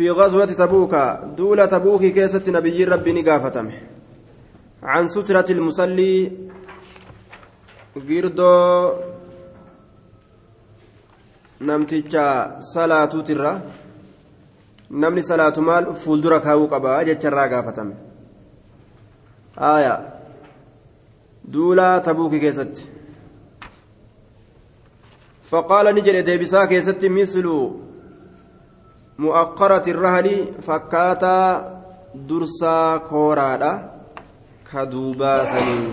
في غزوة تبوك دولة تبوك كيسة نبي ربي نقافتم عن سترة المصلي قردو نمتجا صلاة ترى salaatu maal fuuldura kaawuu qabaa jecharraa gaafatame aayaa duulaa tabuuki keessatti faqaala ni jedhe deebisaa keessatti mislu fakkaataa dursaa kooraadha ka duubaasanii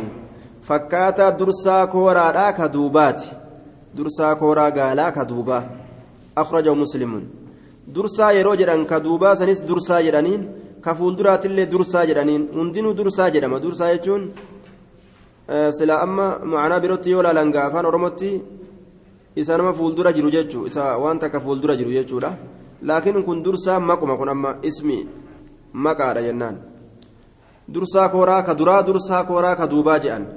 fakkaataa dursaa kooraadha ka duubaati dursaa kooraa gaalaa ka duubaa akhrajahu muslimun dursaa yeroo jedhan ka duubaa sanis dursaa jedhaniin ka fuulduraatillee dursaa jedhaniin hundinuu dursaa jedhama dursaa jechuun silaa amma macanaa birootti yoo laalan afaan oromootti isa nama fuuldura jiru jechuu isa waan takka fuuldura jiru jechuudha laakiin kun dursaa maquma kun amma ismi maqaadha jennaan. Dursaa kooraa ka duraa dursaa kooraa ka duubaa jedhan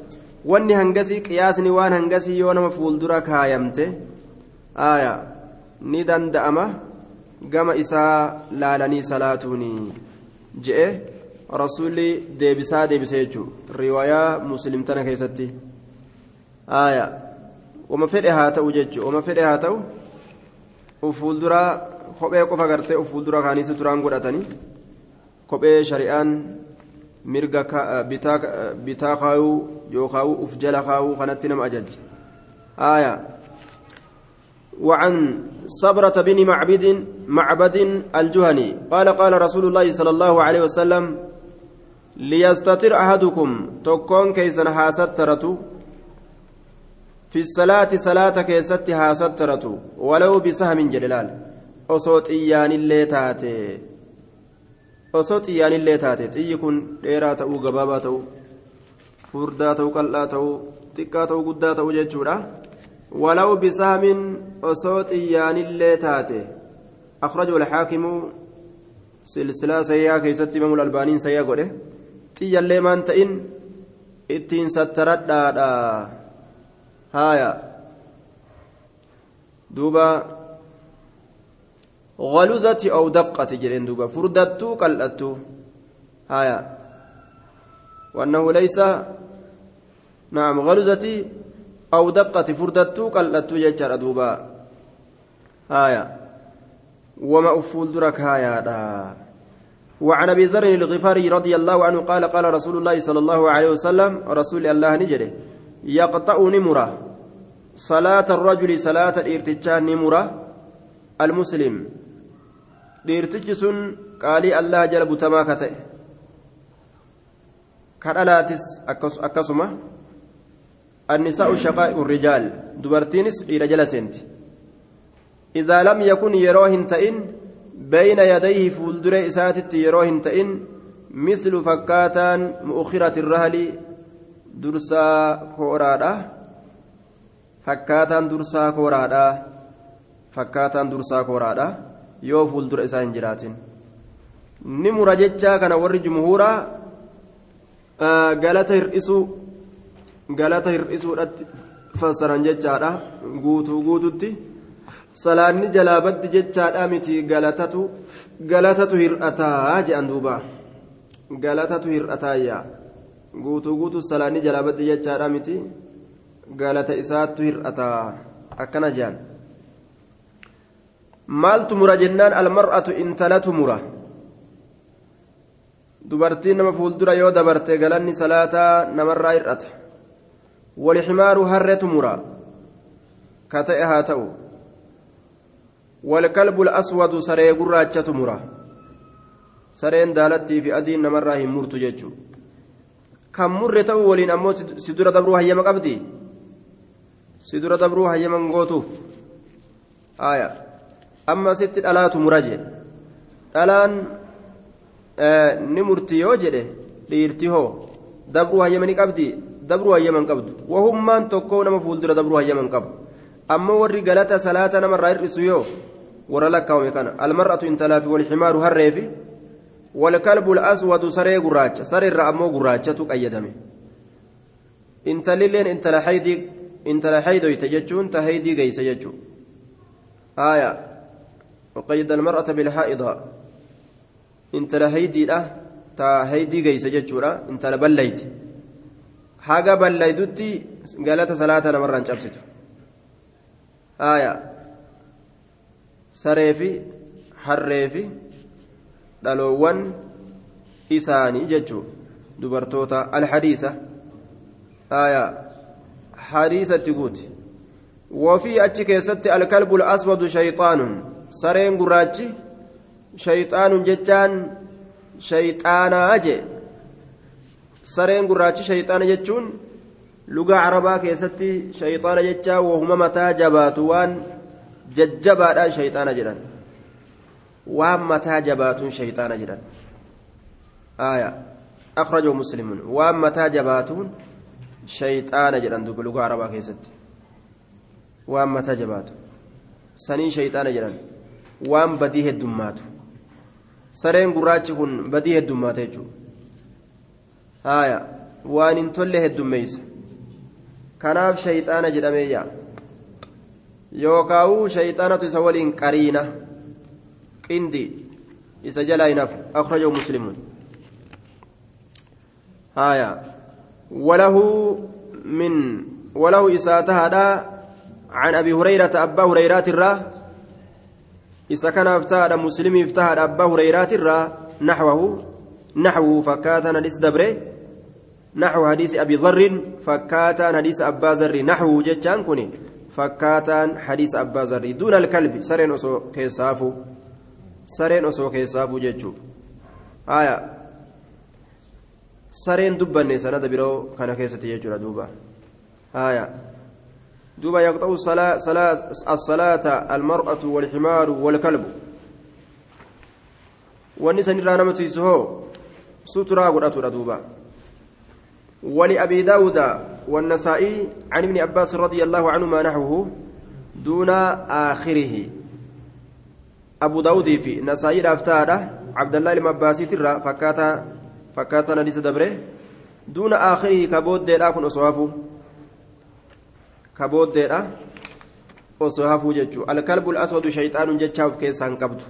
wanni hangasii qiyaasni waan hangasii yoo nama fuuldura kaayamte aayaa ni danda'ama. gama isaa laalanii salaatuuni je'e. Rasuulli deebisaa deebise jechuudha riwaayaa muslimtana keessatti. Aaya wama fedhe haa ta'u jechuudha wama fedhe haa ta'u ufuulduraa kophee qofa gartee ufuuldura kaanii suturaan godhatanii kophee shari'aan mirga bitaa kaayuu yookaan uf jala kaayuu kanatti nama ajajje aaya. وعن صبرة بن معبد معبد الجهني قال قال رسول الله صلى الله عليه وسلم ليستتر أحدكم تكون كيسا حاسترته في الصلاة صلاة كيست حاسترته ولو بسهم جلال أصوت إيان اللي تاتي أصوت إيان اللي تاتي تيكون ديرا تأو قبابا تأو فردا تأو قلّا تأو تكا تأو قدا تأو جيتشورا ولو بسهم أصوت إيان اللي تاتي أخرجه الحاكم سلسلة سيئة كيست إمام الألبانين سيئة قوله تيجي اللي ما أنت إن غلظة أو دقة جرين دوبا. فردتو قلتو هايا. وأنه ليس نعم غلظة أو دقة فردتو قلتو يجر دوبا. هايا. وما أفول درك هايا دا. وعن أبي ذر الغفاري رضي الله عنه قال قال رسول الله صلى الله عليه وسلم رسول الله نجري يقطع نمرة. صلاة الرجل صلاة الارتجان نمرة المسلم. الارتجسن قال الله جل بتما كتئ كالالاتس أكسمة النساء شقائق الرجال دبرتينس إلى جلسنت إذا لم يكن يروهن تئن بين يديه فولدر إساتت يروهن تئن مثل فكاتان مؤخرة الرهل درسا كورادا فكاتان درسا كورادا فكاتان درسا كورادا yoo fuuldura isaa hin jiraatin. Ni mura jechaa kana warri jumhuuraa galata hir'isuu galata hir'isuudhatti fassaran jechaadha. Guutuu guututti salaanni jalaa baddi jechaadha miti galatatu galatatu hir'ataa jedhan duuba. Galatatu hir'ataayya. Guutuu guutuu salaanni jalaa baddi jechaadha miti galata isaattu hir'ataa akkana jedhan maaltu mura jennaan almar'atu intalatu mura dubartiin nama fuuldura yoo dabarte galanni salaataa namarraa hir'ata walximaaru harretu mura ka ta'e haa ta'u walkalbu aswadu saree gurraachatu mura sareen daalattii fi adiin namarraa hin murtu jechuu kan murre ta'u waliin ammoo si dura dabruu hayyama qabdi si dura dabruu hayyama gootuuf aya amma sitti dhalaatu muraje dhalaan ni murti yoo jedhe dhiirti hoo dabruu hayyama ni qabdi dabruu hayyaman qabdu wahummaan tokko nama fuuldura dabruu hayyaman qabu ammoo warri galata salaata namarraa hir'isu yoo warra lakkaawame kana almar'atu intalaa fi walximaaru harree fi walkalbu aswadu saree gurraacha sareerra ammoo gurraachatu qayyadame intalilleen intala haydii intala haydoyte jechuun ta haydii geyse jechuu aya وقيد المرأة بالحائضة intala haydiidha taa haydii geeysa jechuudha intala ballayti haga ballaydutti galata salaata namarraan cabsitu haaya sareefi harreefi dhaloowwan isaanii jechuu dubartoota alhadiisa haaya hadiisatti guuti wofii achi keessatti alkalbul aswadu shayxaanun sareen gurraachi shayxaanun jechaan shayxaanaa jee sareen gurraachi shayxaana jechuun lugaa arabaa keessatti shayxaana jechaa wahuma mataa jabaatu waan jajjabaadhaan shayxaana jedhan waan mataa jabaatuun shayxaana jedhan aya akhrajahu muslimun waan mataa jabaatuun shayxaana jedhan duba lugaa arabaa keessatti waan mataa jabaatu sanii shayxaana jedhan waan badii heddummaatu sareen gurraachi kun badii heddummaata jechuudha haya waan hin tolle heddummeeysa kanaaf shayxaana jedhameeyya yookaawuu shayxaanatu isa waliin qariina qindi isa jalaa hin hafu akhrajahu muslimun haya walahu min walahu isaa tahaadha عن أبي هريرة أبا هريرة الرا كان افتاد مسلم افتاد أبا هريرة الرا نحوه نحوه فكاتنا حديث دبره نحو حديث أبي ذر فكاتنا حديث أبا ذر نحوه جتان كوني فكاتان حديث أبا ذر دون الكلب سرين أسو كيسافو سرين أسو كيسافو جتشو آية سرين دبني سند برو كان كيستي يجرى دوبا آية دوبا يقطع الصلاة صلاة الصلاة المرأة والحمار والكلب. والنساء نرى نمت يسهو. سترى قرأت دوبا. ولأبي داود والنسائي عن ابن عباس رضي الله عنهما نحوه دون آخره. أبو داود في نسائي رافتادة عبد الله المباسي ترى فكاتا فكاتا نديس دبره. دون آخره كبود دي لكن أصوافه. Kabooddeedha osoo hafuu jechuu alkalbul aswadu shayxaanun jechaa of keessaan qabdu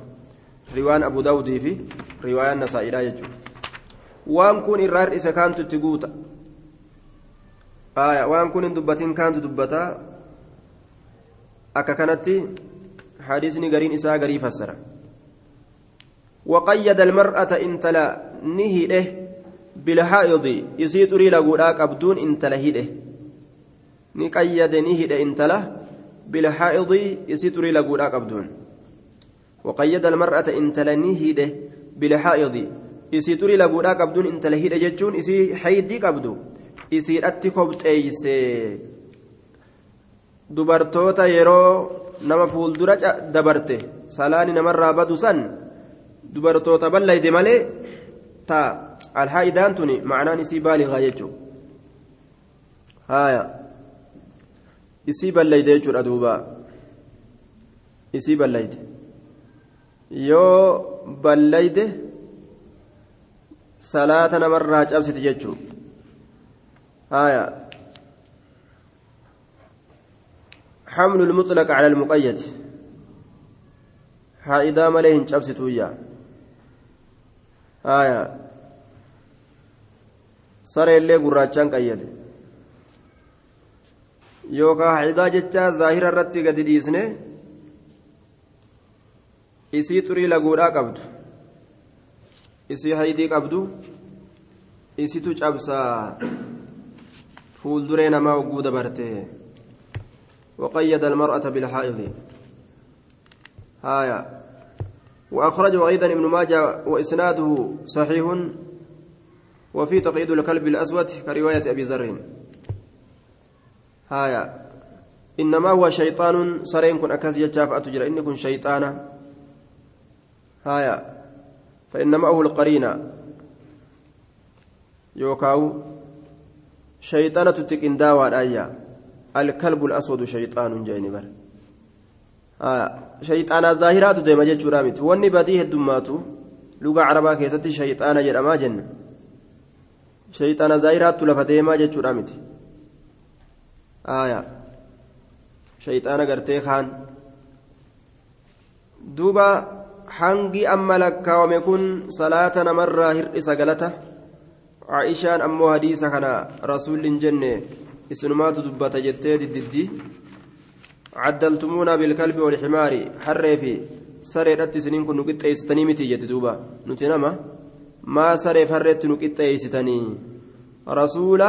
riwaan abu daawudii fi riwaayaan nasaa'idha jechuu waan kun irraa hir'ise kaantu itti guuta waan kun hin dubbatin kaantu dubbataa akka kanatti hadiisni gariin isaa garii fassara وقيد المرأة انتلا نهده بالحائض يسيط ري لغودا قبدون انتلا هده ni qayyade ni hidhe intala bilhaa'idii isii turii laguudhaa qabduun وقيد المرأة انتلا نهيده بالحائض isii turii laguudhaa qabduun intala hidhe jechuun isii haydii qabdu isiidhatti kobxeeyse dubartoota yeroo nama fuuldura dabarte salaani namarraa badu san dubartoota ballayde malee ta alhaa'idaan tuni macnaan isii baaligaa jechuu haaya isii ballayde jechuudha duuba isii ballayde yoo ballayde salaata namarraa cabsiti jechuu haya حمل المطلق على المقيد حائدا مليه cabsitu iyya haya sareellee gurraachaan qayyade yookaan haayidaa jecha zaahira irratti gadi dhiisne isii xurii laguudhaa qabdu isii haydii qabdu isitu cabsaa fuulduree namaa hogguu dabarte وقيد المرأة بالحائض هايا وأخرجه أيضا ابن ماجه وإسناده صحيح وفي تقييد الكلب الأسود كرواية أبي ذر هايا إنما هو شيطان سرين كن أكاز يجاف أتجرى إن كن شيطانا هايا فإنما هو القرينة يوكاو شيطانة تكين داوى الآية الكلب الأسود شيطان جايني بر آه. شيطانا ظاهرات ديما جتشورا مت واني بديه الدماتو لغة عربا كيستي شيطانا جرما جنة شيطانا ظاهرات لفا ديما جتشورا مت aayaa shayxaana gartee kaan. Duuba hangi amma lakkaawame kun salaata namarraa hir'isa galata. Aishaan ammoo hadiisa kana rasuulli hin jenne isinumaatu dubbata jettee diddiddi caddaltumuuna bilkalbi walximaari harree fi sareedhatti isiniin kun nu qixxeessitanii miti jette duuba. Nuti nama maa sareef harreetti nu qixxeessitanii? Rasuula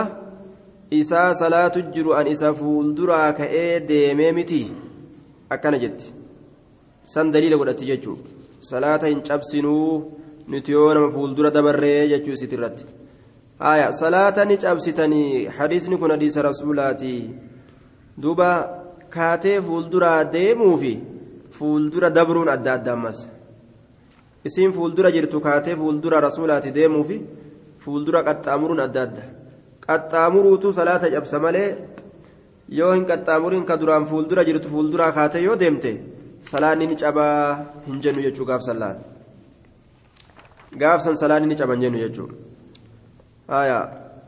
isaa salaatu jiru an isa fuulduraa ka'ee deemee miti. Akkana jetti. San daliila godhatti jechuu. Salaata hin cabsinuu nuti yoo nama fuuldura dabarree jechuu isit irratti. Haya salaata ni cabsitanii hadiisni kun hadiisa rasuulaati. Duuba kaatee fuulduraa deemuu fi fuuldura dabruun adda adda ammas. Isiin fuuldura jirtu kaatee fuuldura rasuulaati deemuu fi fuuldura qaxxaamuruun adda adda qaxxaamuruutu salaata cabsa malee yoo hin qaxxaamuriin ka duraan fuuldura jirtu fuulduraa kaatee yoo deemte salaanni ni cabaa hin jennu jechuu gaafsan laal gaafsan salaanni ni caban jennu jechuu haya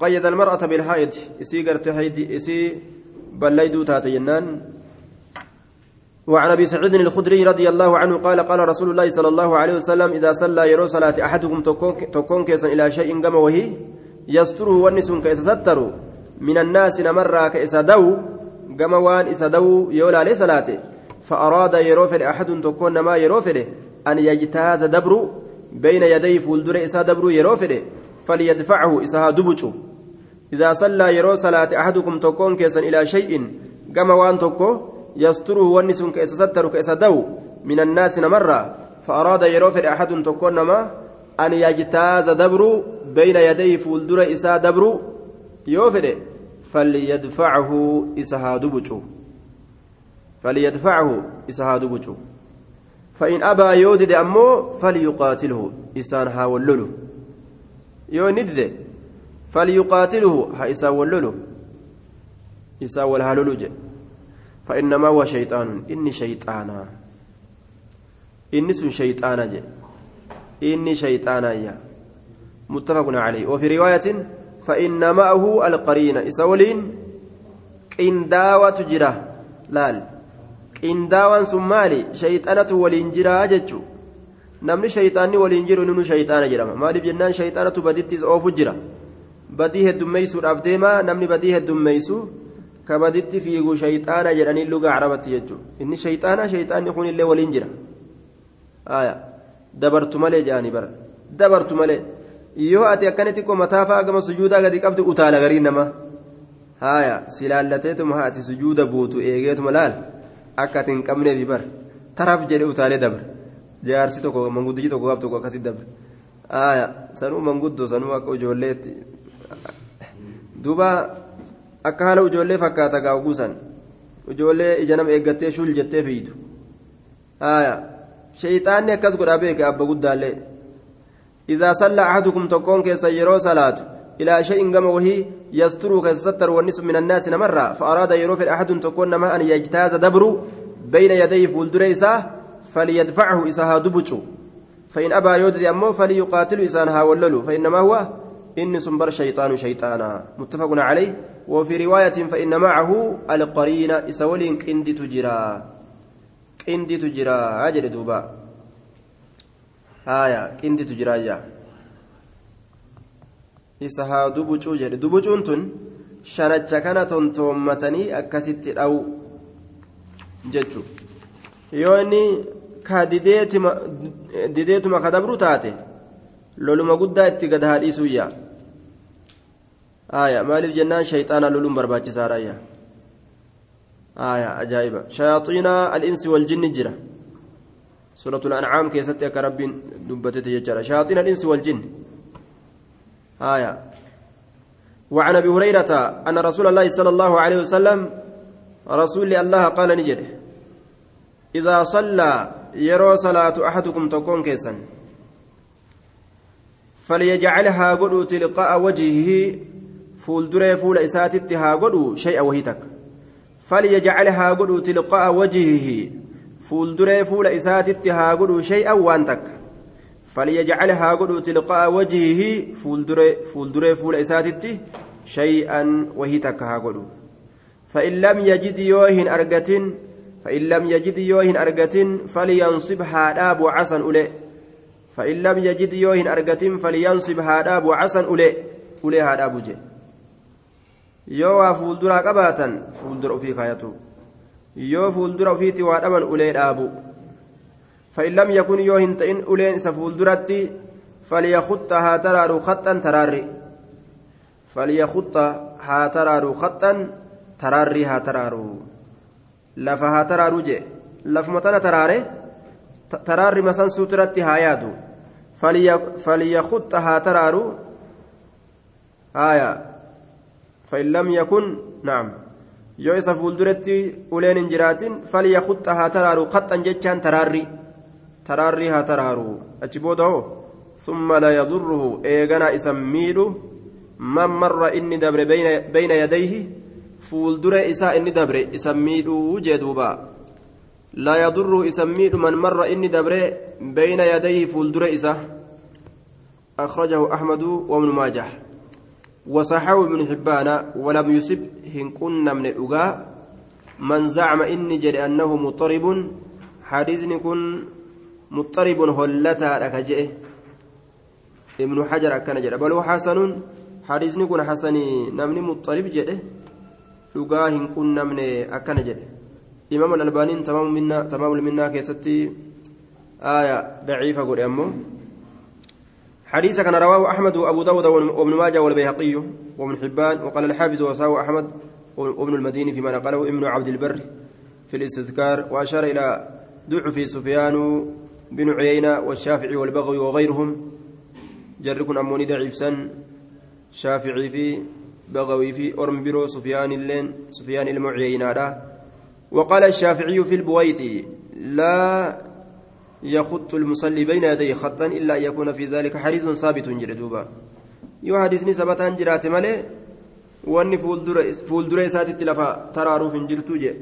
qayyada almar'ata bilhaa'id isii garte haydi isii بليدو تاتي جنان وعن ابي سعيد الخدري رضي الله عنه قال قال رسول الله صلى الله عليه وسلم اذا صلى يرو صلاه احدكم تكون كيسا إلى شيء قام وهي يستره ونس كيس ستر من الناس قام وان اس دو يولى لي صلاته فاراد يروفل احد تكون ما يروفل ان يجتاز دبر بين يدي فولدر اس دبر يروفل فليدفعه اسها دبچو إذا صلى يرو صلاة أحدكم تكون كيسا إلى شيء كما وان تكو يستره ونس كيس ستر كيس دو من الناس مرة فأراد يرو في أحد تكون ما أن يجتاز دبر بين يدي فولدر إسا دبر يوفر فليدفعه إسها دبجو. فليدفعه إسها دبجو. فإن أبى يودد أمو فليقاتله إسان هاولله يو ندد فليقاتله ها إسا ولله إسا والهلل فإنما هو شيطان إني شيطانا. إني سن شيطانا جي. إني شيطانا متفق عليه وفي رواية فإن معه القرين إسا ولين قنداوة جرة لال maali shayxanatu waliin jira jechu namni shayxaanni waliin jiru ninu shayxaana jedhama maaliif jennaan shayxanatu badittis oofu jira badii heddummeeysuudhaaf deema namni badii heddummeeysu ka baditti fiigu shayxaana jedhanii luga carabatti jechuudha inni shayxaana shayxaanni kun illee waliin jira dabartu malee jedhanii bara. Dabartu malee. Yoo ati akkanitti mataa fa'aa gama sujuudaa gadi qabdu utaala garii nama. Haaya si laallateetuma ati sujuuda buutu eegeetuma laal? Akka ati hin qabneefi bara taraaf jedhe utaalee dabre jaarsi tokko manguddichi tokko qabu tokko akkasitti dabre haaya sanuu manguddoo sanuu akka ijoolleetti duuba akka haala ijoollee fakkaata gaa'uguusan ijoollee ija nama eeggattee shul jettee fiitu. Haaya shayxaanni akkas godha beeke abba guddaallee إذا صلى أحدكم تكون كيس يرو صلاة إلى شيء كما وهي يستر كستر والنس من الناس مرة فأراد يرو في أحد تكون ما أن يجتاز دبر بين يديه فولدريسا فليدفعه إساها دبجو فإن أبى يودد أمه فليقاتل إسانها وللو فإنما هو إن سنبر شيطان شيطانا. متفق عليه. وفي رواية فإن معه القرين إسولين كندي تجرا qinditu jira jedhe duuba. Haya qinditu jira yaa isa haa dubucuu jedhe. Dubucuun tun shanacha kana tontoommatanii akkasitti dhawu jechuun yoo inni ka dideetuma ka dabru taate loluma guddaa itti gad haadhiisuu yaa haya maaliif jennaan shayxaana loluun barbaachisaadha yaa. Ajaa'iba shayaaxiina al-insi wal jinni jira سورة الأنعام كيست يا رب دبتت يجرى شياطين الإنس والجن. آية. وعن أبي هريرة أن رسول الله صلى الله عليه وسلم رسول الله قال نجد. إذا صلى يرى صلاة أحدكم تكون كيسا. فليجعلها قدو تلقاء وجهه. فول فول إساتتها قدو شيئا وهيتك فليجعلها قدو تلقاء وجهه isaatitti haa godhu shay'an waan takka falyajcal haa godhu tilqaa'a wajhihi fuulduree fuula isaatitti shay'an wahii takka haa godhu fa'in lam yajid yoo hin argatin فإن لم يجد يوهن أرقة فلينصب هاداب عسن أولي فإن لم يجد يوهن أرقة فلينصب هاداب عسن أولي أولي هاداب جي yoo waa fuulduraa qabaatan fuuldura ofii kaayatu yoo fuuldura ofiitti waa dhaban ulee dhaabu fa'in lam yakun yoo hin ta'in uleen isa fuulduratti falyakutta haa taraaru khaxxan taraarri falyakutta haa taraaru khaxxan taraarri haa taraaru lafa haa taraaru jee lafuma tana taraare taraarri فإن لم يكن نعم qaxxan jechaan taraarri taraarri haa taraaru achi booda hoo summa la yadurruhu eegana isan miidhu man marra inni dabre bayna yadayhi fuuldure isaa inni dabre isan miidhuu jee duuba la yadurruhu isan miidhu man marra inni dabre bayna yadayhi fuuldure isa akhrajahu ahmadu wabnu maajah وصححه ابن حبان ولم يسب هن كنا من الأجاء من زعم إني جري أنه مضطرب حديث كن مضطرب هلتا لك ابن حجر أكن جري. بل حسن حديث كن حسن نمني مضطرب جئه أجاء هن كنا من أكن جري إمام الألباني تمام منا تمام منا كيستي. آية ضعيفة قول أمه حديث كان رواه أحمد وأبو داود وابن ماجه والبيهقي وابن حبان وقال الحافظ وساوى أحمد وابن المديني فيما نقله ابن عبد البر في الاستذكار وأشار إلى ضعف سفيان بن عيينة والشافعي والبغوي وغيرهم. جركن أموني ضعيف سن شافعي في بغوي في أرم برو سفيان اللين سفيان المعيينة وقال الشافعي في البويت لا يخط المصلي بين يديه خطا إلا أن يكون في ذلك حديث ثابت جردوبا يو حديثني ثبتان جرات مالي واني فولدر ساتت لفا ترارو جرتو جي.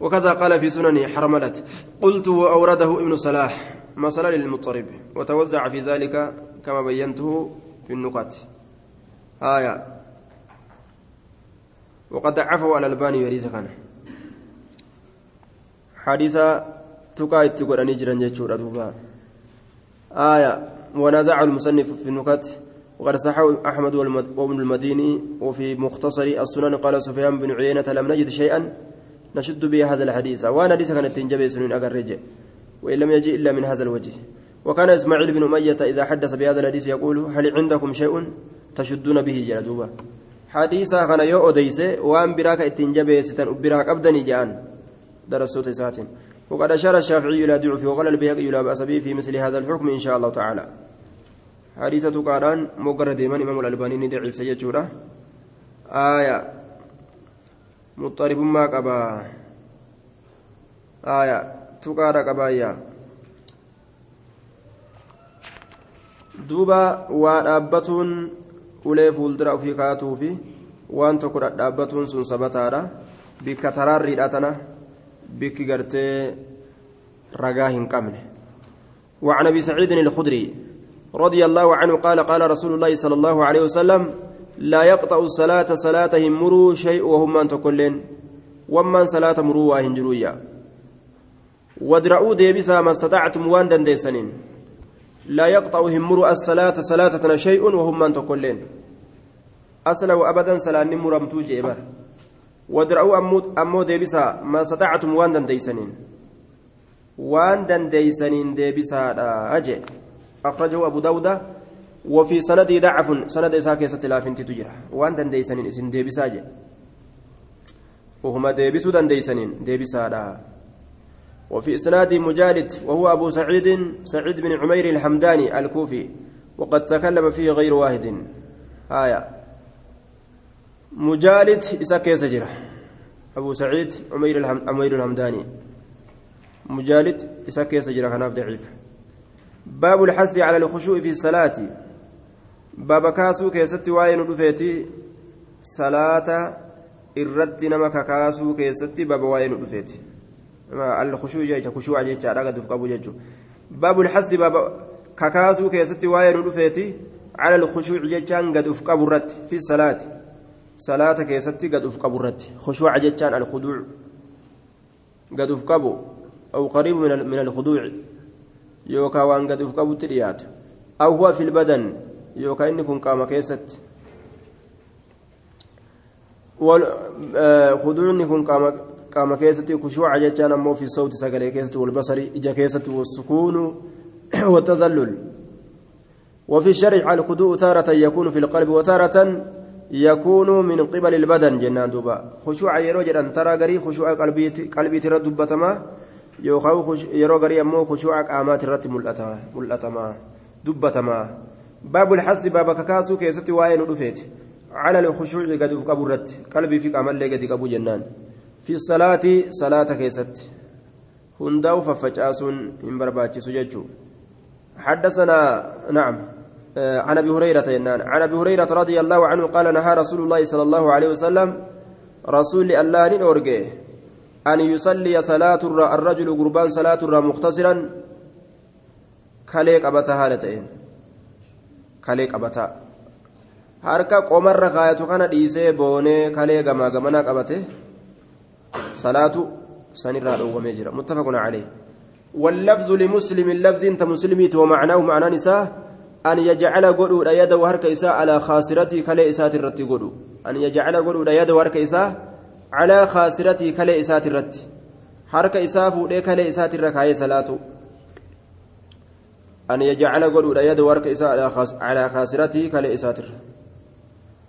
وكذا قال في سنن حرملت. قلت وأورده ابن صلاح مثلا للمضطرب. وتوزع في ذلك كما بينته في النقاط. آية. وقد عفوا على الباني يريز كان حديث tuqaa itti godhanii jiran jechuudha duuba. آية ونازع المصنف في النكت وقد صححه أحمد وابن المديني وفي مختصر السنن قال سفيان بن عيينة لم نجد شيئا نشد به هذا الحديث وأنا ليس كانت تنجبي سنين أقرج وإن لم يجي إلا من هذا الوجه وكان إسماعيل بن أمية إذا حدث بهذا الحديث يقول هل عندكم شيء تشدون به جلدوبا حديثا كان يو أديس وأن براك التنجبي ستن أبراك أبدني جان درسوت ساتين وقد أشار الشافعي إلى ضعفه وقال البيهقي لا بأس به في مثل هذا الحكم إن شاء الله تعالى. حديثة قاران مقرد من إمام الألباني ضعيف سيجورة آية. مضطرب ما قبا. آية. تقارا قبايا waa dhaabbatuun ulee fuuldura ofii kaatuu fi waan tokko dhaabbatuun sun sabataadha gartee ragaa hin qabne وعن أبي سعيد الخدري رضي الله عنه قال قال رسول الله صلى الله عليه وسلم لا يقطع الصلاة صلاتهم مروا شيء وهم من تكلين ومن صلاة مروا واهن جرويا. وادرؤوا ديبسا ما استطعتم وان دنديسنين. لا يقطعهم مروا الصلاة صلاتنا شيء وهم من تكلين أصلا وأبدا صلاة مرمتو جيبر wadra'uu ammoo deebisaa maa sataacatum waan dandeeysaniin waan dandeeysaniin deebisaadha jee akhrajahu abu daawuda وفي سندي ضعف. سند إساء كيسة لافنت تجرى وأن دنديسنين إسن ديبسا جي وهما ديبسو دنديسنين ديبسا دا وفي إسناد مجالد وهو أبو سعيد سعيد بن عمير الحمداني الكوفي. وقد تكلم فيه غير واحد. آية. مجالد إسا كيس جرة أبو سعيد عمير الحم... عمير الحمداني مجالد إسا كيس جرة كان ضعيف باب الحث على الخشوع في الصلاة باب كاسو كيست واين رفيتي صلاة irratti nama kakaasuu keessatti baba waa'ee nu dhufeeti alkhushuuc jecha khushuuca jecha dhagaduuf qabu jechuudha baabul hasi baba kakaasuu keessatti waa'ee nu dhufeeti cala alkhushuuc jechaan gad uf qabu irratti fi salaati salaata keessatti gad uf qabu irratti. Khushuuca jechaan alkhuduuc. قد افقبوا أو قريب من من الخضوع يوكا وان قد افقبوا تريات أو هو في البدن يوكا إنكم قام كيست خضوع إنكم قام قام كيست خشوع جتان أمو في الصوت سقلي كيست والبصر إجا كيست والسكون والتذلل وفي الشرع الخضوع تارة يكون في القلب وتارة من قبل البدن جنان دوبا. خشوع يرو جدان ترى غري خشوع قلبي قلبي ترى دبتما. يوخاو يرو غري أمو خشوع قامات رت ملأتما ملأتما دبتما. باب الحس باب كاسو كيستي واين دفيت على الخشوع قد قبرت قلبي في قام اللي قد قبو جنان. في الصلاة صلاة كيست. هنداو ففجاسون ان برباتي سججو. حدثنا نعم. عن أبي هريرة ينان عن أبي هريرة رضي الله عنه قال نهى رسول الله صلى الله عليه وسلم رسول الله نورجه أن يصلي صلاة الرجل قربان صلاة مختصرا. كليك أبتا هالتين كليك أبتا. harka qomarra kaayatu kana dhiisee boonee kalee gamaa gamanaa qabate salaatu sanirraa dhowwamee jira muttafaqun calee واللفظ لمسلم اللفظ انت مسلمي ومعناه معنى نساء. أن يجعل قدو يده هرك إساء على خاسرته كلا إسات الرت قدو. أن يجعل قدو يده هرك إساء على خاسرته كلا إسات الرت هرك إساء فودي كلا إسات الركاية صلاته أن يجعل قدو يده هرك إساء على خاس على خاسرته كلا إسات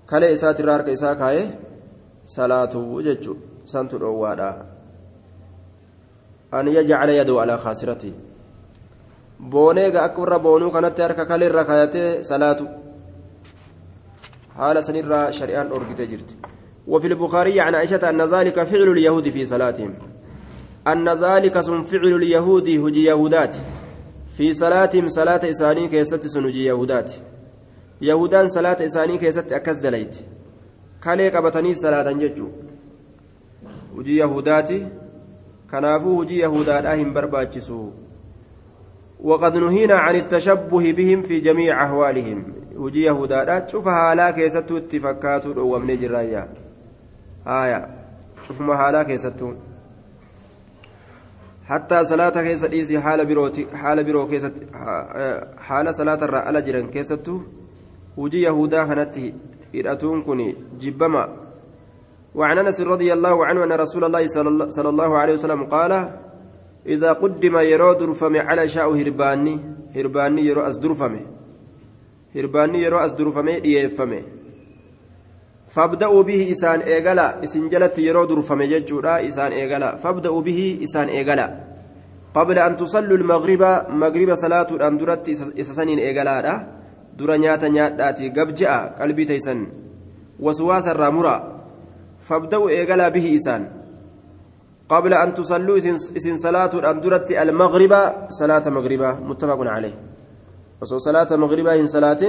كلا إسات الرك إساء كاية صلاته سنتو الأوادا أن يجعل يده على خاسرته booneega akka warra boonuu kanatti harka kaleerra kaayatee salaatu haala sanirraa shari'aan dhorgitee jirti. وفي البخاري عن عائشة أن ذلك فعل اليهود في صلاتهم أن ذلك سن فعل اليهود هجي يهودات في صلاتهم صلاة إساني كيست سنجي يهودات يهودان صلاة إساني كيست أكز دليت كالي قبطني صلاة ججو هجي يهودات كنافو هجي يهودات أهم برباتشسو وقد نهينا عن التشبه بهم في جميع أحوالهم. وجي يهودا شوف هالا كيستو اتفكاتو ومن جرايا آية. شوف ما هالا كيستو. حتى صلاة كيست إيسي حال بروتي حال برو كيست حال صلاة الرأى جران كيستو. وجي يهودا هنته إرأتون كني جبما. وعن أنس رضي الله عنه أن رسول الله صلى الله عليه وسلم قال إذا قدم يرو درفم على شاء هرباني هرباني يرو أس درفمه. هرباني يرو أس درفمه ديفمه فابدأوا به إسان إيغالا إسن جلت يرو درفم ججورا إسان إيغالا فابدأوا به إسان إيغالا قبل أن تصلوا المغرب مغرب صلاة الأندرت إسسنين إيغالا درا نياتا نياتاتي قبجأ قلبي تيسن. وسواس الرامرة فابدأوا إيغالا به إسان. قبل أن تصلوا إسن صلاة الأندرة المغرب صلاة مغربة متفق عليه وصو صلاة مغربة إن صلاة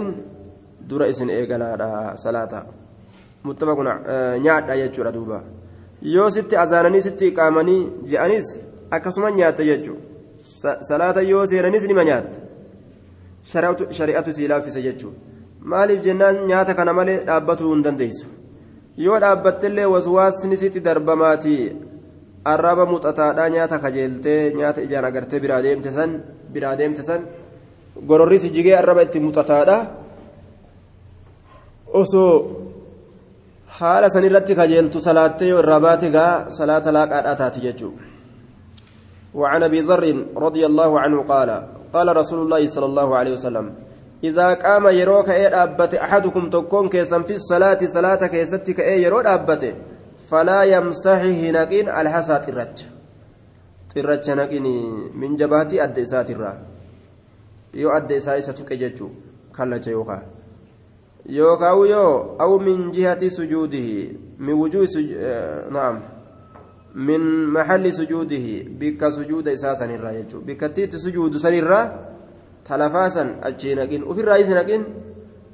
در إسن إيقلا صلاة متفق نيات يجور دوبا yoo sitti azaananii sitti qaamanii je'anis akkasuma nyaatta jechuun salaata yoo seenanis nima nyaatta shari'atu sii laaffisa jechuun maaliif jennaan nyaata kana malee dhaabbatuu hin dandeessu yoo dhaabbattellee waswaasni sitti darbamaatii arraba muxataadhaa nyaata kajeeltee nyaata ijaan agartee biraa deemte san biraa deemte san gororri si jigee arraba itti muxataadha osoo haala san irratti kajeeltu salaattee yoo irraa baate gaa salaata laaqaadhaa taati jechuudha وعن ابي ذر رضي الله عنه قال قال رسول الله صلى الله عليه وسلم إذا قام يروك إيه أبت أحدكم تكون كيسا في الصلاة صلاة كيستك إيه فلا يمسحه نقين الحسات الرج. الرج نقين من جبهتي أدى إسات الرا. يو أدى إسات إساتك ججو. كلا يوكا يوكا يو أو من جهة سجوده. من وجوه سج... آه نعم. من محل سجوده. بك سجود إساسا الرا يجو. بك تيت سجود سن الرا تلفاسا أجي نقين. وفي الرئيس نقين.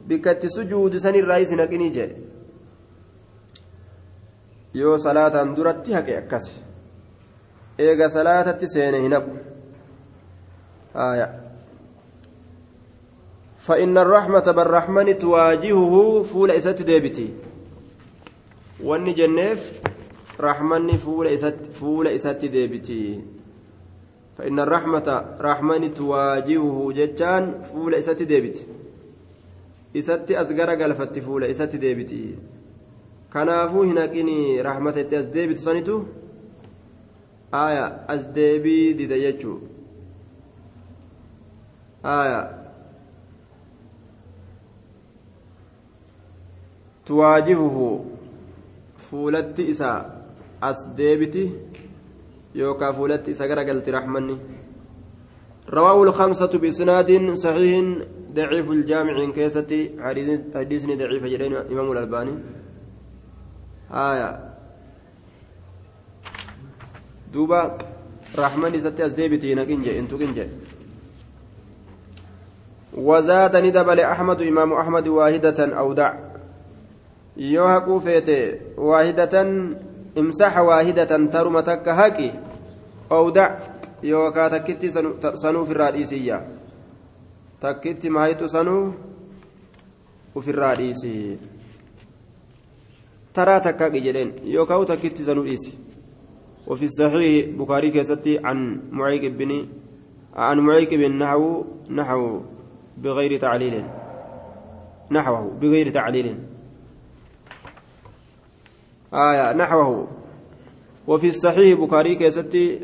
بك سجود سن الرئيس نقين جي. Yoo salaataan duratti haqe akkas eega salaatatti seene hin haqu فإن الرحمة بالرحمن تواجهه فول إسات ديبتي واني جنيف رحمني فول إسات فول إسات ديبتي فإن الرحمة رحمن تواجهه جتان فول إسات ديبتي إسات أصغر قلفت فول إسات ديبتي kanaafuu hin haqinii rahmatatti as deebitu sanitu aya as deebii dida jechuu aya tuwaajihuhu fuulatti isa as deebiti yookaa fuulatti isa garagalti rahmanni رواه الخمسة بإسناد صحيح ضعيف الجامع كيستي حديثني ضعيف جدين إمام الألباني آية. دوبا رحمن ستي أزديبتي نكنجي انتو كنجي وزاد ندبل أحمد إمام أحمد واحدة أو دع. يوهكو فيتي واحدة امسح واحدة ترمتك هكي أو دع. يوكا تكتي سنو في الرئيسية تكتي مايتو سنو وفي الرئيسية ترى تكاكي جلين يوكاو تكتي سنو إيسي وفي الصحيح بخاري كيستي عن معيق بن عن معيق بن نحو نحو بغير تعليل نحوه بغير تعليل آية نحوه وفي الصحيح بخاري كيستي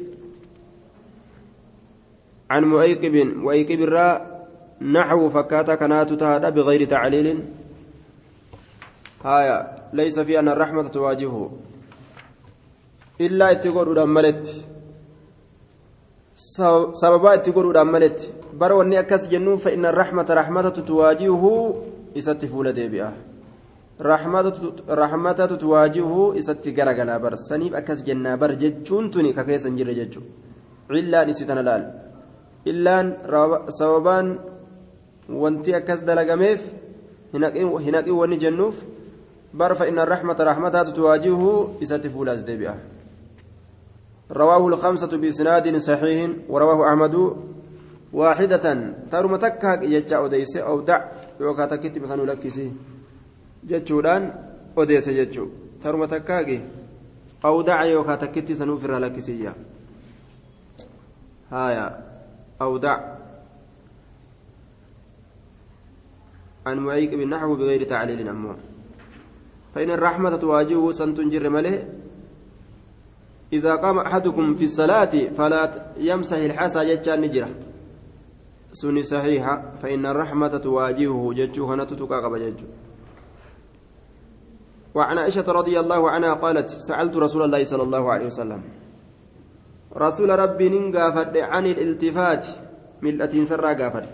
عن مؤيقب مؤيقب الراء نحو فكاتا كانت تهدى بغير تعليل آية ليس في أن الرحمة تواجهه. إلا اتقول ملت. سببا اتقول ملت. بروني أكس جنون فإن الرحمة رحمة تواجهه إسات فولة ديبئة رحمة تواجهه إسات غرغلا بر. سنيب أكس جنا بر جتشون تني ككيسا جر جتشو إلا نسيتنا لال إلا سببان wanti akkas dalagameef hinaqii wanni jennuuf bar فإن الرحمة رحمتها تواجهه إسات فولاز ديبئة. رواه الخمسة بإسناد صحيح ورواه أحمد واحدة. ترم تكا يجا أوديس أو دع يوكا تكت مثلا لكسي جتشودان أوديس جتشو ترم تكا أو دع يوكا تكت سنوفر لكسي هايا أو دع. عن معيق بالنحو بغير تعليل أمه فإن الرحمة تواجهه سنتنجر مله إذا قام أحدكم في الصلاة فلا يمسح الحسى جتان نجرة. سني صحيحة. فإن الرحمة تواجهه ججوه نتتقاقب ججو وعن عائشة رضي الله عنها قالت سألت رسول الله صلى الله عليه وسلم رسول ربي ننقافد عن الالتفات ملة سرى قافد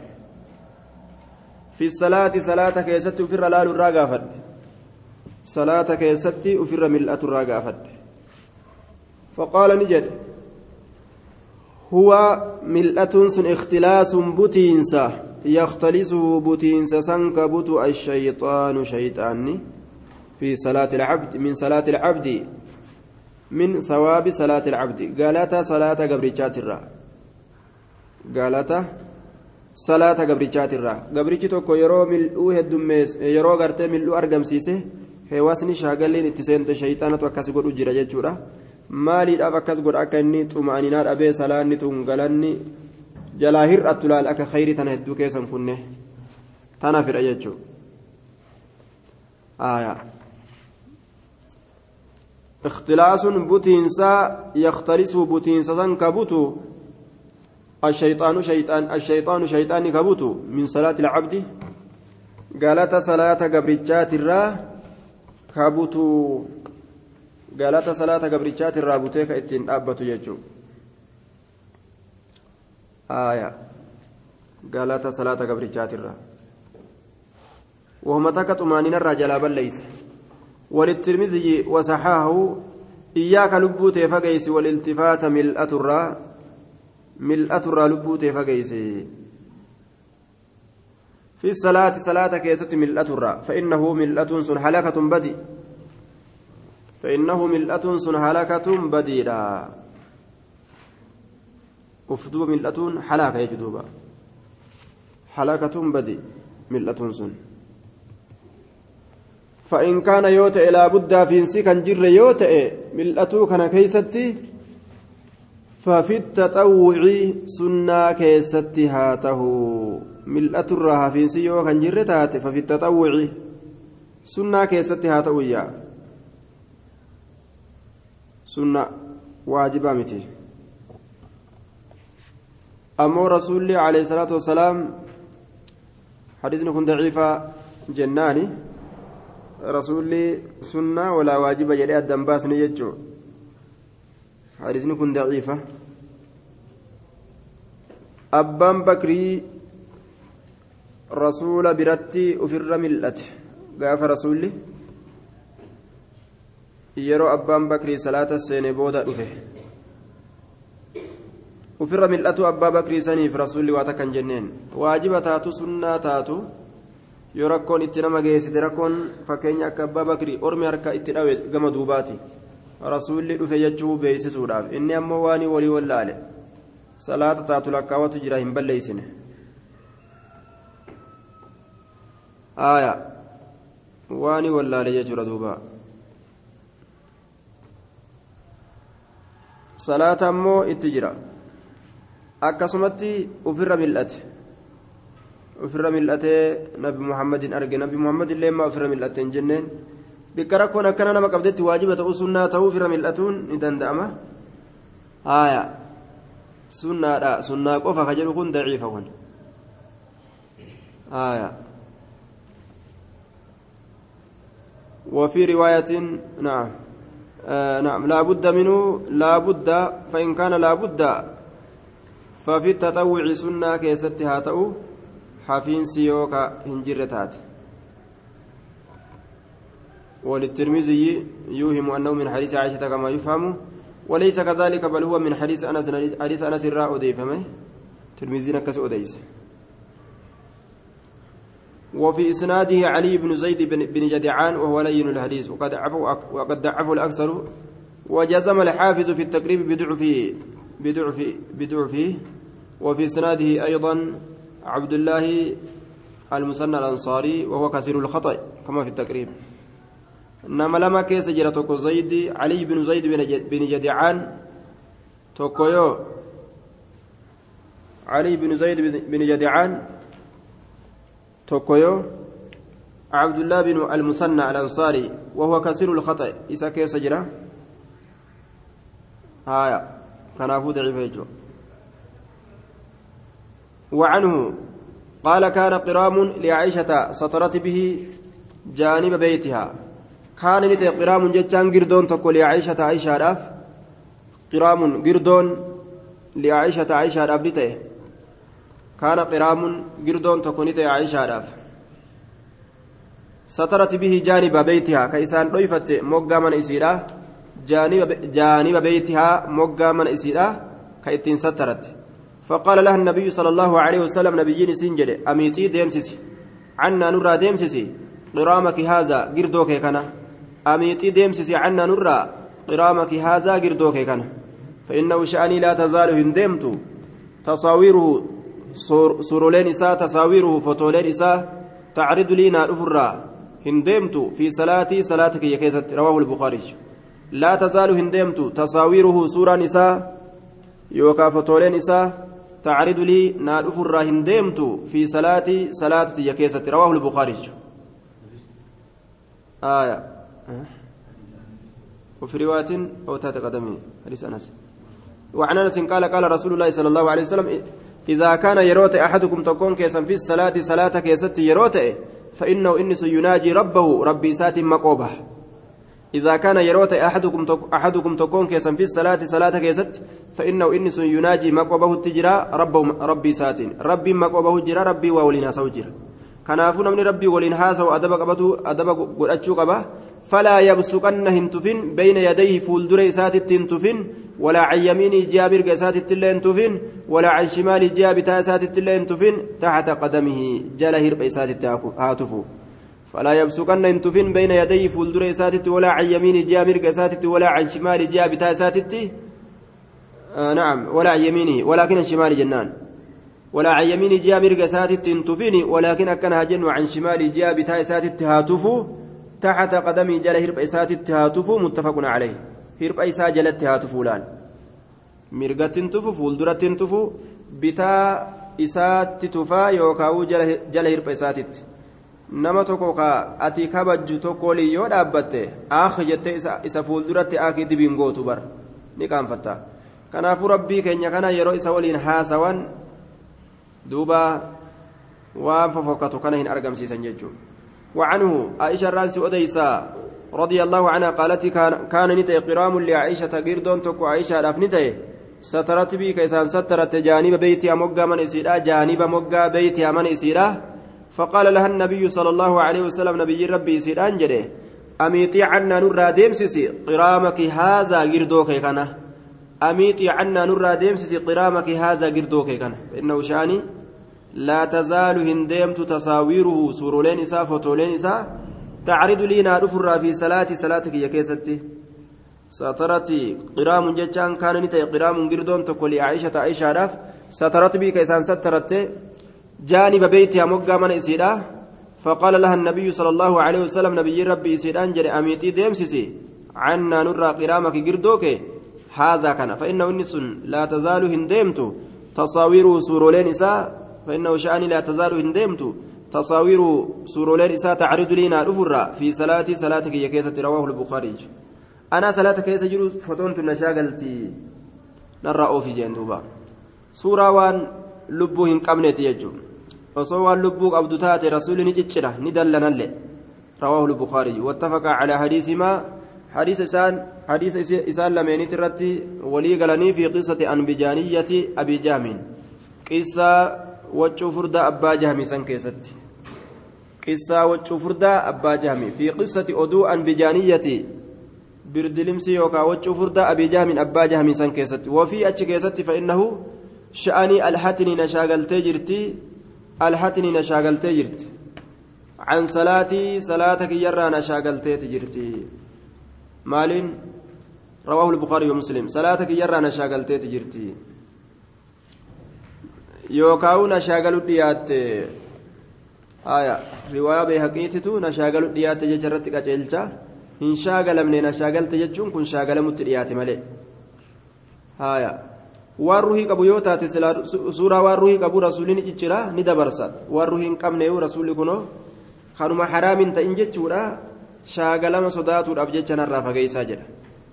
في الصلاة صلاة كيست لال الراقافد صلاة كيست أفر ملة الراقافد فقال نجد هو ملة سن اختلاس بتينسا يختلسه بتينسا سنك بتو الشيطان شيطاني في صلاة العبد من صلاة العبد من ثواب صلاة العبد قالت صلاة قبرجات الرا قالت صلاة قبرجات الرا قبرجي توكو يرو ملؤو هدميس يرو غرتي ملؤو أرقمسيسه هواسني شاغلين اتسنت شيطانة وكاسي قد أجرى جتشورا maaliidhaaf akkas godha akka inni xuma'aninaa dhabee salaanni tun galanni jalaa hir'attu laal akka khayrii tana hedduu keessan kunne tana fedha jechuu. اختلاس بوتينسا يختلس بوتينسا كبوتو الشيطان شيطان الشيطان شيطان كبوتو من صلاة العبد قالت صلاة قبرجات الرا كبوتو galata salaata gabrichaati irraa butee ka ittiin dhaabbatu jechuun galata salaata gabrichaati irraa وهم تك طمانين الرجال بليس وللترمذي وصححه إياك لبوت فقيس والالتفات ملأة الرا ملأة الرا لبوت فقيس في الصلاة صلاة كيسة ملأة الرا فإنه ملأة سن حلقة بدي. فإنه ملأة سن هلكة بديدة أفدوب ملأة حلاكة يجدوبا حلاكة بدي ملأة سن. فإن كان يوتئ لا بد فينسي كان جر يوتئ ملأتو كان كيستي. ففي التطوع سنة كيستي هاته. الرها فينسي يو كان جر تاتي ففي التطوع سنة كيستي هاته يا سنة واجبة متي أمو رسول عليه الصلاة والسلام حديثنا كن ضعيفة جناني rasuulli sunnaa walaa waajiba jedhee addan baasne jechuun hadiisni kun daciifa. Abbaan bakrii rasuula biratti ufirra mil'ate. Gaafa rasuulli yeroo abbaan bakrii salaata seene booda dhufe. Ufirra mil'atu abbaa bakrii saniif rasuulli waa takkan jenneen. Waajiba taatu sunnaa taatu. Yoo rakkoon itti nama geessite rakkoon fakkeenya akka abbaa bakrii ormi harka itti dhawe gama duubaati. Rasuulli dhufe jechuu beeksisuudhaaf. Inni ammoo waan walii wallaale. Salaata taatu lakkaawwatu jira hin balleeysine aaya waan wallaale jechuudha duuba. Salaata ammoo itti jira. Akkasumatti ufirra mil'ate. Ofirra mil'atee nabi muhammadin arge. Nabi muhammad illee maa ofirra mil'atte hin jenneen. Bikka rakkoon akkana nama qabdetti waajiba ta'uu sunnaa ta'uu ofirra mil'atuun ni danda'ama. Haaya sunnaadha. Sunnaa qofa ka jedhu kun daciifa kun. Haaya وفي رواية نعم آه نعم لا بد منه لا بد فإن كان لا بد ففي التطوع سنة كيستها تأو حفينسي يوكا هنجر تات. وللترمذي يوهم أنه من حديث عائشة كما يفهم وليس كذلك بل هو من حديث أنس حديث أنس الراء أديفمه ترمذي نكس أديس وفي إسناده علي بن زيد بن جدعان وهو لين الحديث. وقد عفوا وقد ضعفه الأكثر. وجزم الحافظ في التقريب بضعفه بضعفه بضعفه وفي إسناده أيضا عبد الله المثنى الأنصاري وهو كثير الخطأ كما في التقريب. إنما لما كيس جرى زيد علي بن زيد بن جدعان. توكويو علي بن زيد بن جدعان. توكويو عبد الله بن المثنى الأنصاري وهو كثير الخطأ إسا كيس جرى هايا كان أبو ضعيف وعنه قال كان قرام لعائشة سطرت به جانب بيتها كان نتي قرام جتان قردون تقول لعائشة عائشة راف قرام قردون لعائشة عائشة راف نتي كان قرام قردون تقول نتي عائشة راف. سطرت به جانب بيتها كيسان ضيفت موقع من إسيرا جانب جانب بيتها موقع من إسيرا كيتين سترت. فقال لها النبي صلى الله عليه وسلم نبيين سنجل أميتي ديمسسي عنا نرى ديمسسي قرامك هذا قردوك كنا. أميتي ديمسسي عنا نرى قرامك هذا قردوك كنا. فإنه شأني لا تزال هندمت تصاويره سرولين إساء تصاويره فتولين إساء تعرض لي نارفرا هندمت في صلاتي صلاتك يكيست رواه البخاري لا تزال هندمت تصاويره سورة نساء يوكا فتولين إساء تعرض لي نار أفر هندمت في صلاتي صلاتي يكيست رواه البخاري آية وفي رواية أو تات قدمي حديث أنس وعن أنس قال قال رسول الله صلى الله عليه وسلم إذا كان يروت أحدكم تكون كيسا في الصلاة صلاة كيست يروت فإنه إنس يناجي ربه ربي سات مقوبة. إذا كان يروت أحدكم أحدكم تكون كيسا في الصلاة صلاة كيست فإنه إنس يناجي مقوبه التجرى ربه ربي ساتين ربي مقوبه جرى ربي وولنا سوجر كنافو نمني ربي ولين هاسا وأدب قبته أدب قرأتشو قبه فلا يبسقن هنتفن بين يديه فولدر إسات التنتفن ولا عن يمينه جابر إسات التلين تفن ولا عن شماله جابتا إسات التلين تفن تحت قدمه جل هرب إسات هاتفو. فلا يبسقن انتفن بين يدي فولدر إساتت ولا عن يمين جامر إساتت ولا عن شمال جاء بتا إساتت آه نعم ولا عن يمينه ولكن الشمال جنان. ولا عن يمين جامر إساتت انتفن ولكن أكنها جن عن شمال جاء بتا إساتت هاتفو. تحت قدمي جل هرب إسات التهاتف متفق عليه. هرب إسا جل التهاتف لأن مرقة تفو فولدرة تفو بتا إسات تفا يوكاو جل هرب إسات nama tokko ka ati kabajju tokko waliin yoo dhaabbatte aakhi jettee isa fuulduratti aakii dibiin gootu bar ni qaanfatta kanaafuu rabbii keenya kana yeroo isa waliin haasawan duuba waan fofokkatu kana hin argamsiisan jechuudha وعنه عائشة الرانسي أديسا رضي الله عنها قالت كان نتي قرام لعائشة قردون تكو عائشة رافنتي سترت بي كيسان سترت جانب بيتها مقا من إسيرا جانب مقا بيتها من إسيرا. فقال لها النبي صلى الله عليه وسلم نبي ربي سيران جده أميتي عنا نرى ديمسسي قرامك هذا قردوك كنا أميتي عنا نرى ديمسسي قرامك هذا قردوك كنا إنه شأني لا تزال هنديمت تصاويره سورولين إساء فوتولين إساء تعرض لي نادفر في صلاة صلاتك يا كيستي سترتي قرام جتان كان نتي قرام قردون تقولي عائشة عائشة سترت بي كيسان سترت. جانب بيتها مقا من إسيدا فقال لها النبي صلى الله عليه وسلم نبي ربي إسيدان جري أميتي ديمسسي عنا نرى قرامك قردوك. هذا كان. فإنه إنس لا تزال هنديمت تصاوير سورولين إساء فإنه شأني لا تزال هنديمت تصاوير سورولين إساء تعرض لنا الأفرة في صلاة صلاتك يا كيسة رواه البخاري أنا صلاة كيسة جلو فتونت نشاغلتي نرى أوفي جندوبا سورة وان lubbuu hin qabneeti jechuun osoo waan lubbuu qabdu taate rasuulli ni ciccira ni dallanallee rawaahu lbukaarii wattafaqa calaa hadiisimaa hadiisa isaan hadiisa isaan lameenitti irratti walii galanii fi qissati anbijaaniyyati abii jahmiin qissaa waccuu furdaa abbaa jahmii fi qissati oduu anbijaaniyyati birdilimsi yookaan waccuu furdaa abii jahmiin abbaa jahmii san keessatti wafii achi keessatti fa'innahu sha'anii alhatini na shaagaltee jirti alhatini na shaagaltee jirti can salaatii salaata kiyyarraa na shaagalteeti jirti maaliin رواه البخاري ومسلم صلاة كيرا نشاغلتي تجرتي يوكاو نشاغلو ديات آية رواية بهقيتتو نشاغلو ديات ججرت قجلجا إن شاغل من نشاغلت ججون كن شاغل متديات ملي آية waan ruhii qabu yoo taate suuraa waan ruhii qabu rasuulli ni ciccira ni dabarsa waan ruhii hin qabne rasuulli kunoo kanuma haraamin ta'in jechuudha shaagalama sodaatuudhaaf jecha narraa fageessaa jedha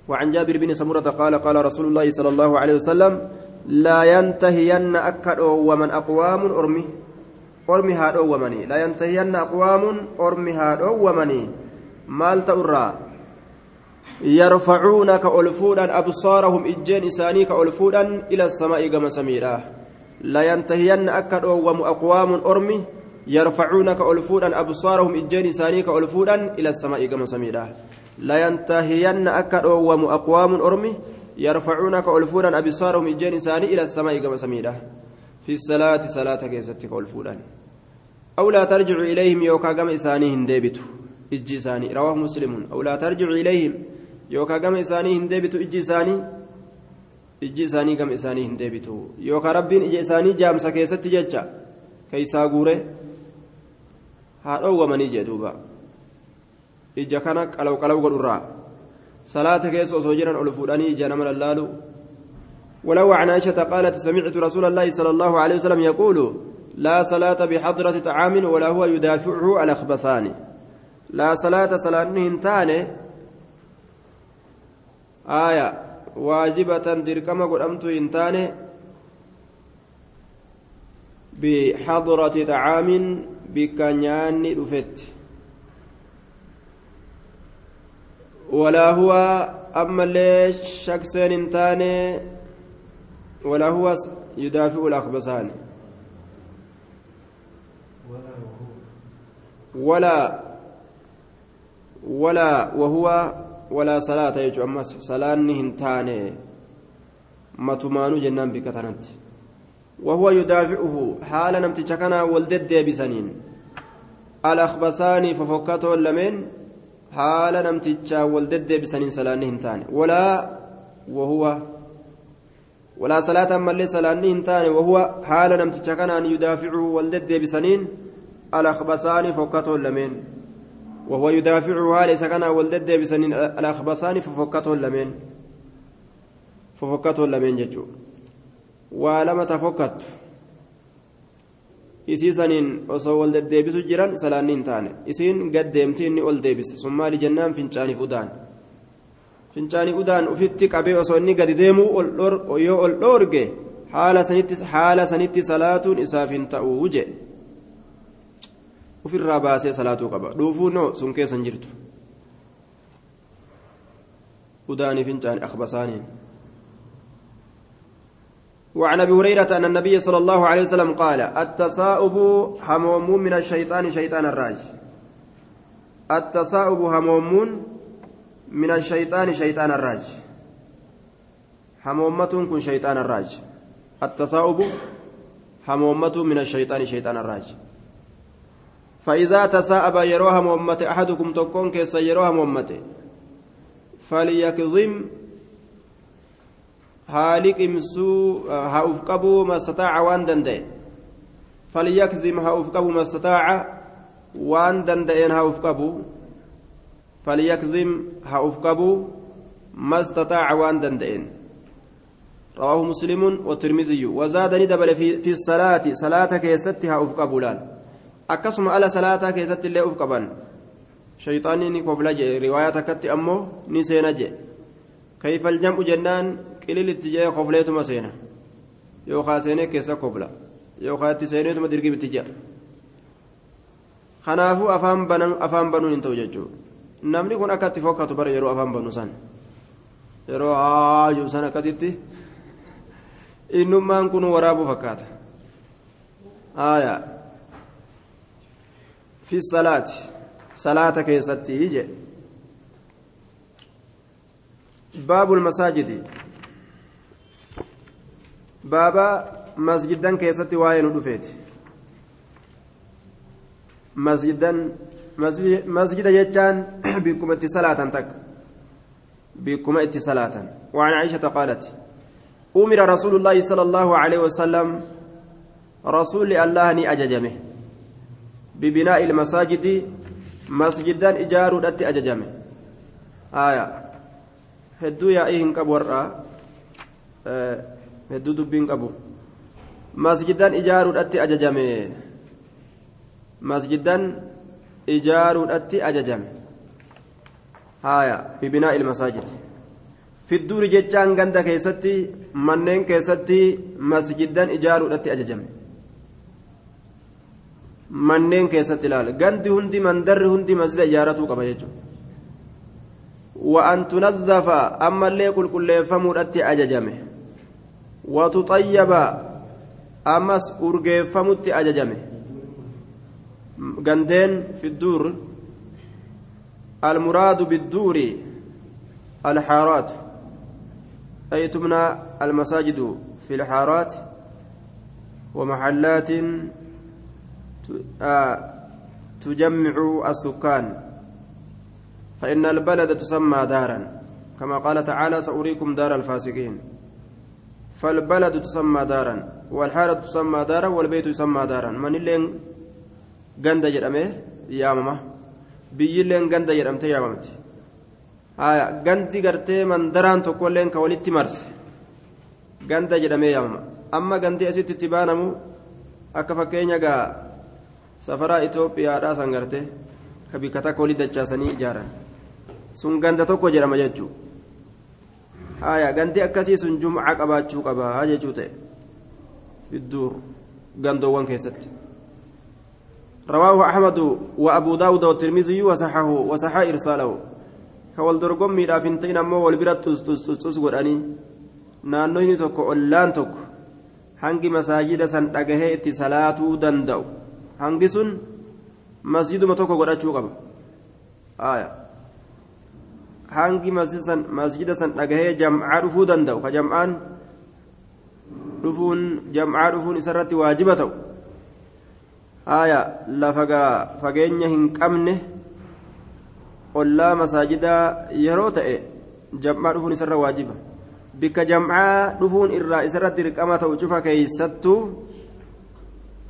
وعن جابر بن سمرة قال قال رسول الله صلى الله عليه وسلم لا ينتهين أكد ومن أقوام أرمي أرمي هاد ومني لا ينتهين أقوام أرمي هاد ومني مال تأرى يرفعون كألفودا أبصارهم إجين إساني كألفودا إلى السماء كما سميرا لا ينتهين أكد أقوام أرمي يرفعون كألفودا أبصارهم إجين إساني كألفودا إلى السماء كما سميرا لا ينتهين أكد أقوام أرمي يرفعون كألفودا أبصارهم إجين إساني إلى السماء كما سميرا في الصلاة صلاة كيستك كألفودا أو لا ترجع إليهم يوكا كما إساني هندبتو إجي إساني رواه مسلم أو لا ترجع إليهم isaanii hin deebitu ijji isaanii ijji isaanii gama isaanii hin deebitu yookaan rabbiin ija isaanii jaamsa keessatti jecha keeysaa guure haa dhoowwamanii jee duuba ija kana qalaw qalaw godhurraa salaata keessa osoo jiran ol fuudhanii ija nama lallaalu ولو عن عائشة قالت سمعت رسول الله صلى الله عليه وسلم يقول لا صلاة بحضرة طعام ولا هو يدافعه على خبثان لا صلاة صلاة هنتانه آية واجبة دركما قدمت إنتان بحضرة طعام بكنيان رفت ولا هو أما ليش شخصين إنتان ولا هو يدافع الأخبثان ولا ولا وهو ولا صلاة يجو أمس صلاة هنتاني متمانو جنان بكتنت وهو يدافعه حال نمتي كنا ولدد بسنين الأخبثان ففكته لمن حال نمتي ولدد بسنين صلاة هنتاني ولا وهو ولا صلاة اللي صلاة هنتاني وهو حال نمتي كنا يدافعه ولدد بسنين الأخبثان فكته لمن وهو يدافعها ليس كان ولد بسن الأخبثان ففكته لمن ففكته لمن ججو. ولما تفكت isii saniin osoo wal deddeebisu jiran salaanni hin taane isiin gad deemti inni ol deebise fincaanii udaan ufitti qabee osoo inni gadi deemuu yoo ol dhoorge haala sanitti salaatuun isaaf hin ta'uu je ufirraa baasee salaatuu qaba dhuufuu noo sun keessa jirtu udaanii fincaanii akbasaaniin وعن ابي هريره ان النبي صلى الله عليه وسلم قال التثاؤب هموم من الشيطان شيطان الراج التثاؤب هموم من الشيطان شيطان الراج. همومة كن شيطان الراج. التثاؤب همومة من الشيطان شيطان الراج. فإذا تثاءب يروها همومة أحدكم تكون كيس يروها همومته فليكظم haali qimsuu haa uf qabuu mastataaca waan danda'e falyakzim haa uf qabu mastataaca waan haa uf qabu mastataaca waan danda'een رواه مسلم والترمذي وزاد ندبل في, في الصلاة صلاة كيستها أفقب لال أكسم على صلاة كيست اللي أفقبا شيطاني نكوف لجي رواية كت أمه نسينجي كيف الجمع جنان jee kofleetuma seena yookaan seenee keessa kofla yookaan itti seeneetuma dirgibitti jea kanaafuu afaan banuun hin ta'u jechuudha namni kun akka itti fokkatu bara yeroo afaan banu san yeroo haayuu san akkasitti innummaan kun waraabuu fakkaata aayaa fi salaati salaata keessatti ije باب المساجد baaba masjidan keessatti waa'ee nu dhufeeti masjidan bikkuma itti salaatan takka bikkuma itti salaatan وعن عائشة قالت أمر رسول الله صلى الله عليه وسلم رسول الله ني أججمه ببناء المساجد مسجدا إجار دت أججمه آية هدو يا إيهن كبورا آه hedduu dubbiin qabu masjidan ijaaruudhatti ajajame masjidan ijaaruudhatti ajajame. Haaya bibinaa ilmasaajid fidduuri jechaan ganda keessatti manneen keessatti masjiddan ijaaruudhatti ajajame. Manneen keessatti ilaala gandi hundi mandarri hundi masjida ijaaratuu qaba jechuudha. Wa'an tunazzafa ammallee qulqulleeffamuudhatti ajajame. Watuxayyaba ammas urgeeffamutti ajajame. قندين في الدور المراد بالدور الحارات أي تمنى المساجد في الحارات ومحلات تجمع السكان. فإن البلد تسمى دارا. كما قال تعالى سأريكم دار الفاسقين. فالبلد تسمى دارا والحارة تسمى دارا والبيت يسمى دارا. من اللين ganda jedhamee yaamama. Biyyilleen ganda jedhamtee yaamamti. Gandi gartee mandaraan tokkolleen ka walitti marse. Ganda jedhamee yaamama. Amma gandi asitti itti baanamu akka fakkeenya gaa safaraa itoophiyaadhaa san gartee ka bikka takka walitti dachaasanii ijaaran. Sun ganda tokko jedhama jechuudha haya gandi akkasii sun jumcaa qabaachuu qabaa jechuu ta'e. Fidduur gandoowwan keessatti. رواه أحمد وأبو داود والترمذي وصححه وصحح إرساله كوالدرقم ميدا فنتين أمو والبرات تستس قراني naannoyni tokko ollaan tokko hangi masaajida san dhagahee itti salaatuu danda'u hangi sun masjiduma tokko godhachuu qaba hangi masjida san dhagahee jam'aa dhufuu danda'u ka jam'aan dhufuun jam'aa dhufuun isarratti waajiba ta'u aya lafa fageenya hin qabne ollaa masaajidaa yeroo ta'e jam'aa dhufuun isarra waajiba bikka jam'aa dhufuun irraa isarratti dirqama ta'u cufa keeysattuu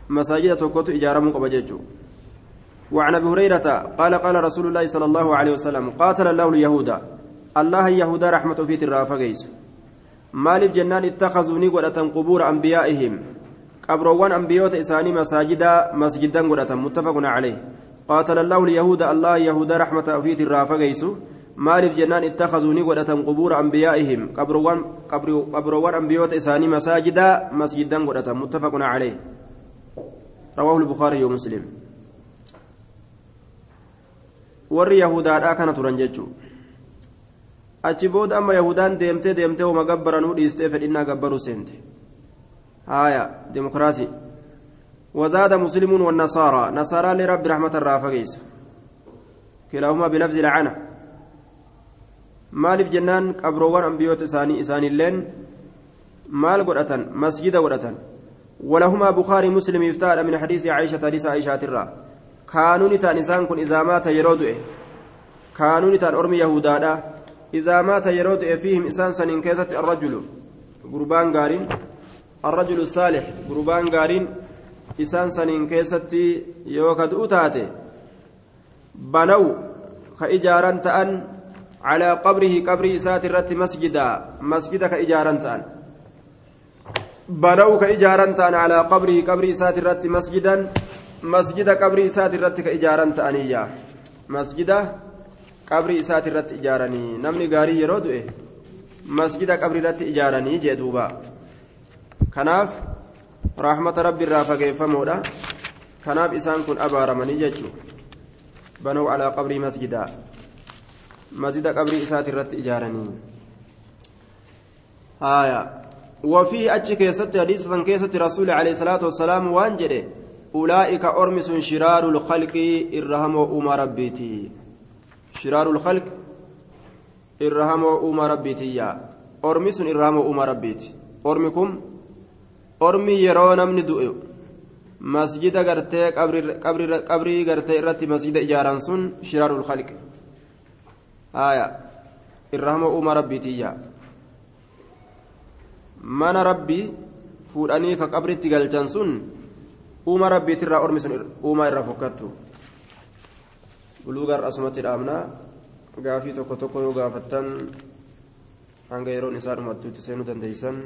masaajida tokkotu ijaaramuu qaba jechuudha وعن ابي هريره قال قال رسول الله صلى الله عليه وسلم قاتل الله اليهود الله يهودا رحمة في الرافقيس مالف جنان اتخذوا نقلة قبور أنبيائهم قبروان أنبيوت إساني مساجدا مسجدا قلة متفق عليه قاتل الله اليهود الله يهودا رحمة في الرافقيس مالف جنان اتخذوا نقلة قبور أنبيائهم قبروان قبروان أنبيوت إساني مساجدا مسجدا قلة متفق عليه رواه البخاري ومسلم warri yahudaadhaa kana turan jechuudha achi booda amma yahudaan deemtee deemtee uma gabbaranuu dhiistee fedhinnaa gabbaruu seente. Haaya dimokiraasii وزاد مسلم والنصارى نصارى لرب رحمة الرافقيس كلاهما بلفظ لعنة قبروان أنبيوت إساني إساني اللين مال قرأة مسجد قرأة ولهما بخاري مسلم يفتاد من حديث عائشة حديث عائشة الرّ kaanuun itaan isaan kun idaa maata yeroo du'e kaanuun itaan ormi yahudaadha idaa maata yeroo du'e fiihim isaan saniin keessatti arrajulu gurbaan gaariin arrajulu saalix gurbaan gaariin isaan saniin keessatti yoo ka du'u taate banaw ka ijaaran ta'an calaa qabrihi qabrii isaati irratti masjida masjida ka ijaaran ta'an banaw ka ijaaran ta'an calaa qabrihi qabrii isaati irratti masjidan masjida qabrii isaati irratti ka ijaaran ta'aniyya masjida qabrii isaati irratti ijaaranii namni gaarii kanaaf rahmata rabbi irraa fageeffamoodha kanaaf isaan kun abaaramanii jechuu banuu alaa qabrii masjidaa masjida qabrii isaati irratti ijaaranii haaya وفي أتش كيست حديث كيست رسول عليه الصلاة والسلام وان جده أولئك أرمس شرار الخلق الرحم أم ربيتي شرار الخلق الرحم أم ربيتي أرمس الرحم أم ربيتي أرمكم من دؤ مسجد غرتي قبر قبر قبري غرتي رتي مسجد إجاران سن شرار الخلق آية الرحم أم ربيتي يا من ربي فوداني كقبري تقلتن سن uuma rabbiitirraa ormi sun uumaa irraa fokkattu buluugaan asumatti dhaabnaa gaafii tokko tokko yoo gaafattan hanga yeroon isaa dhumattuutti seenuu dandeeysan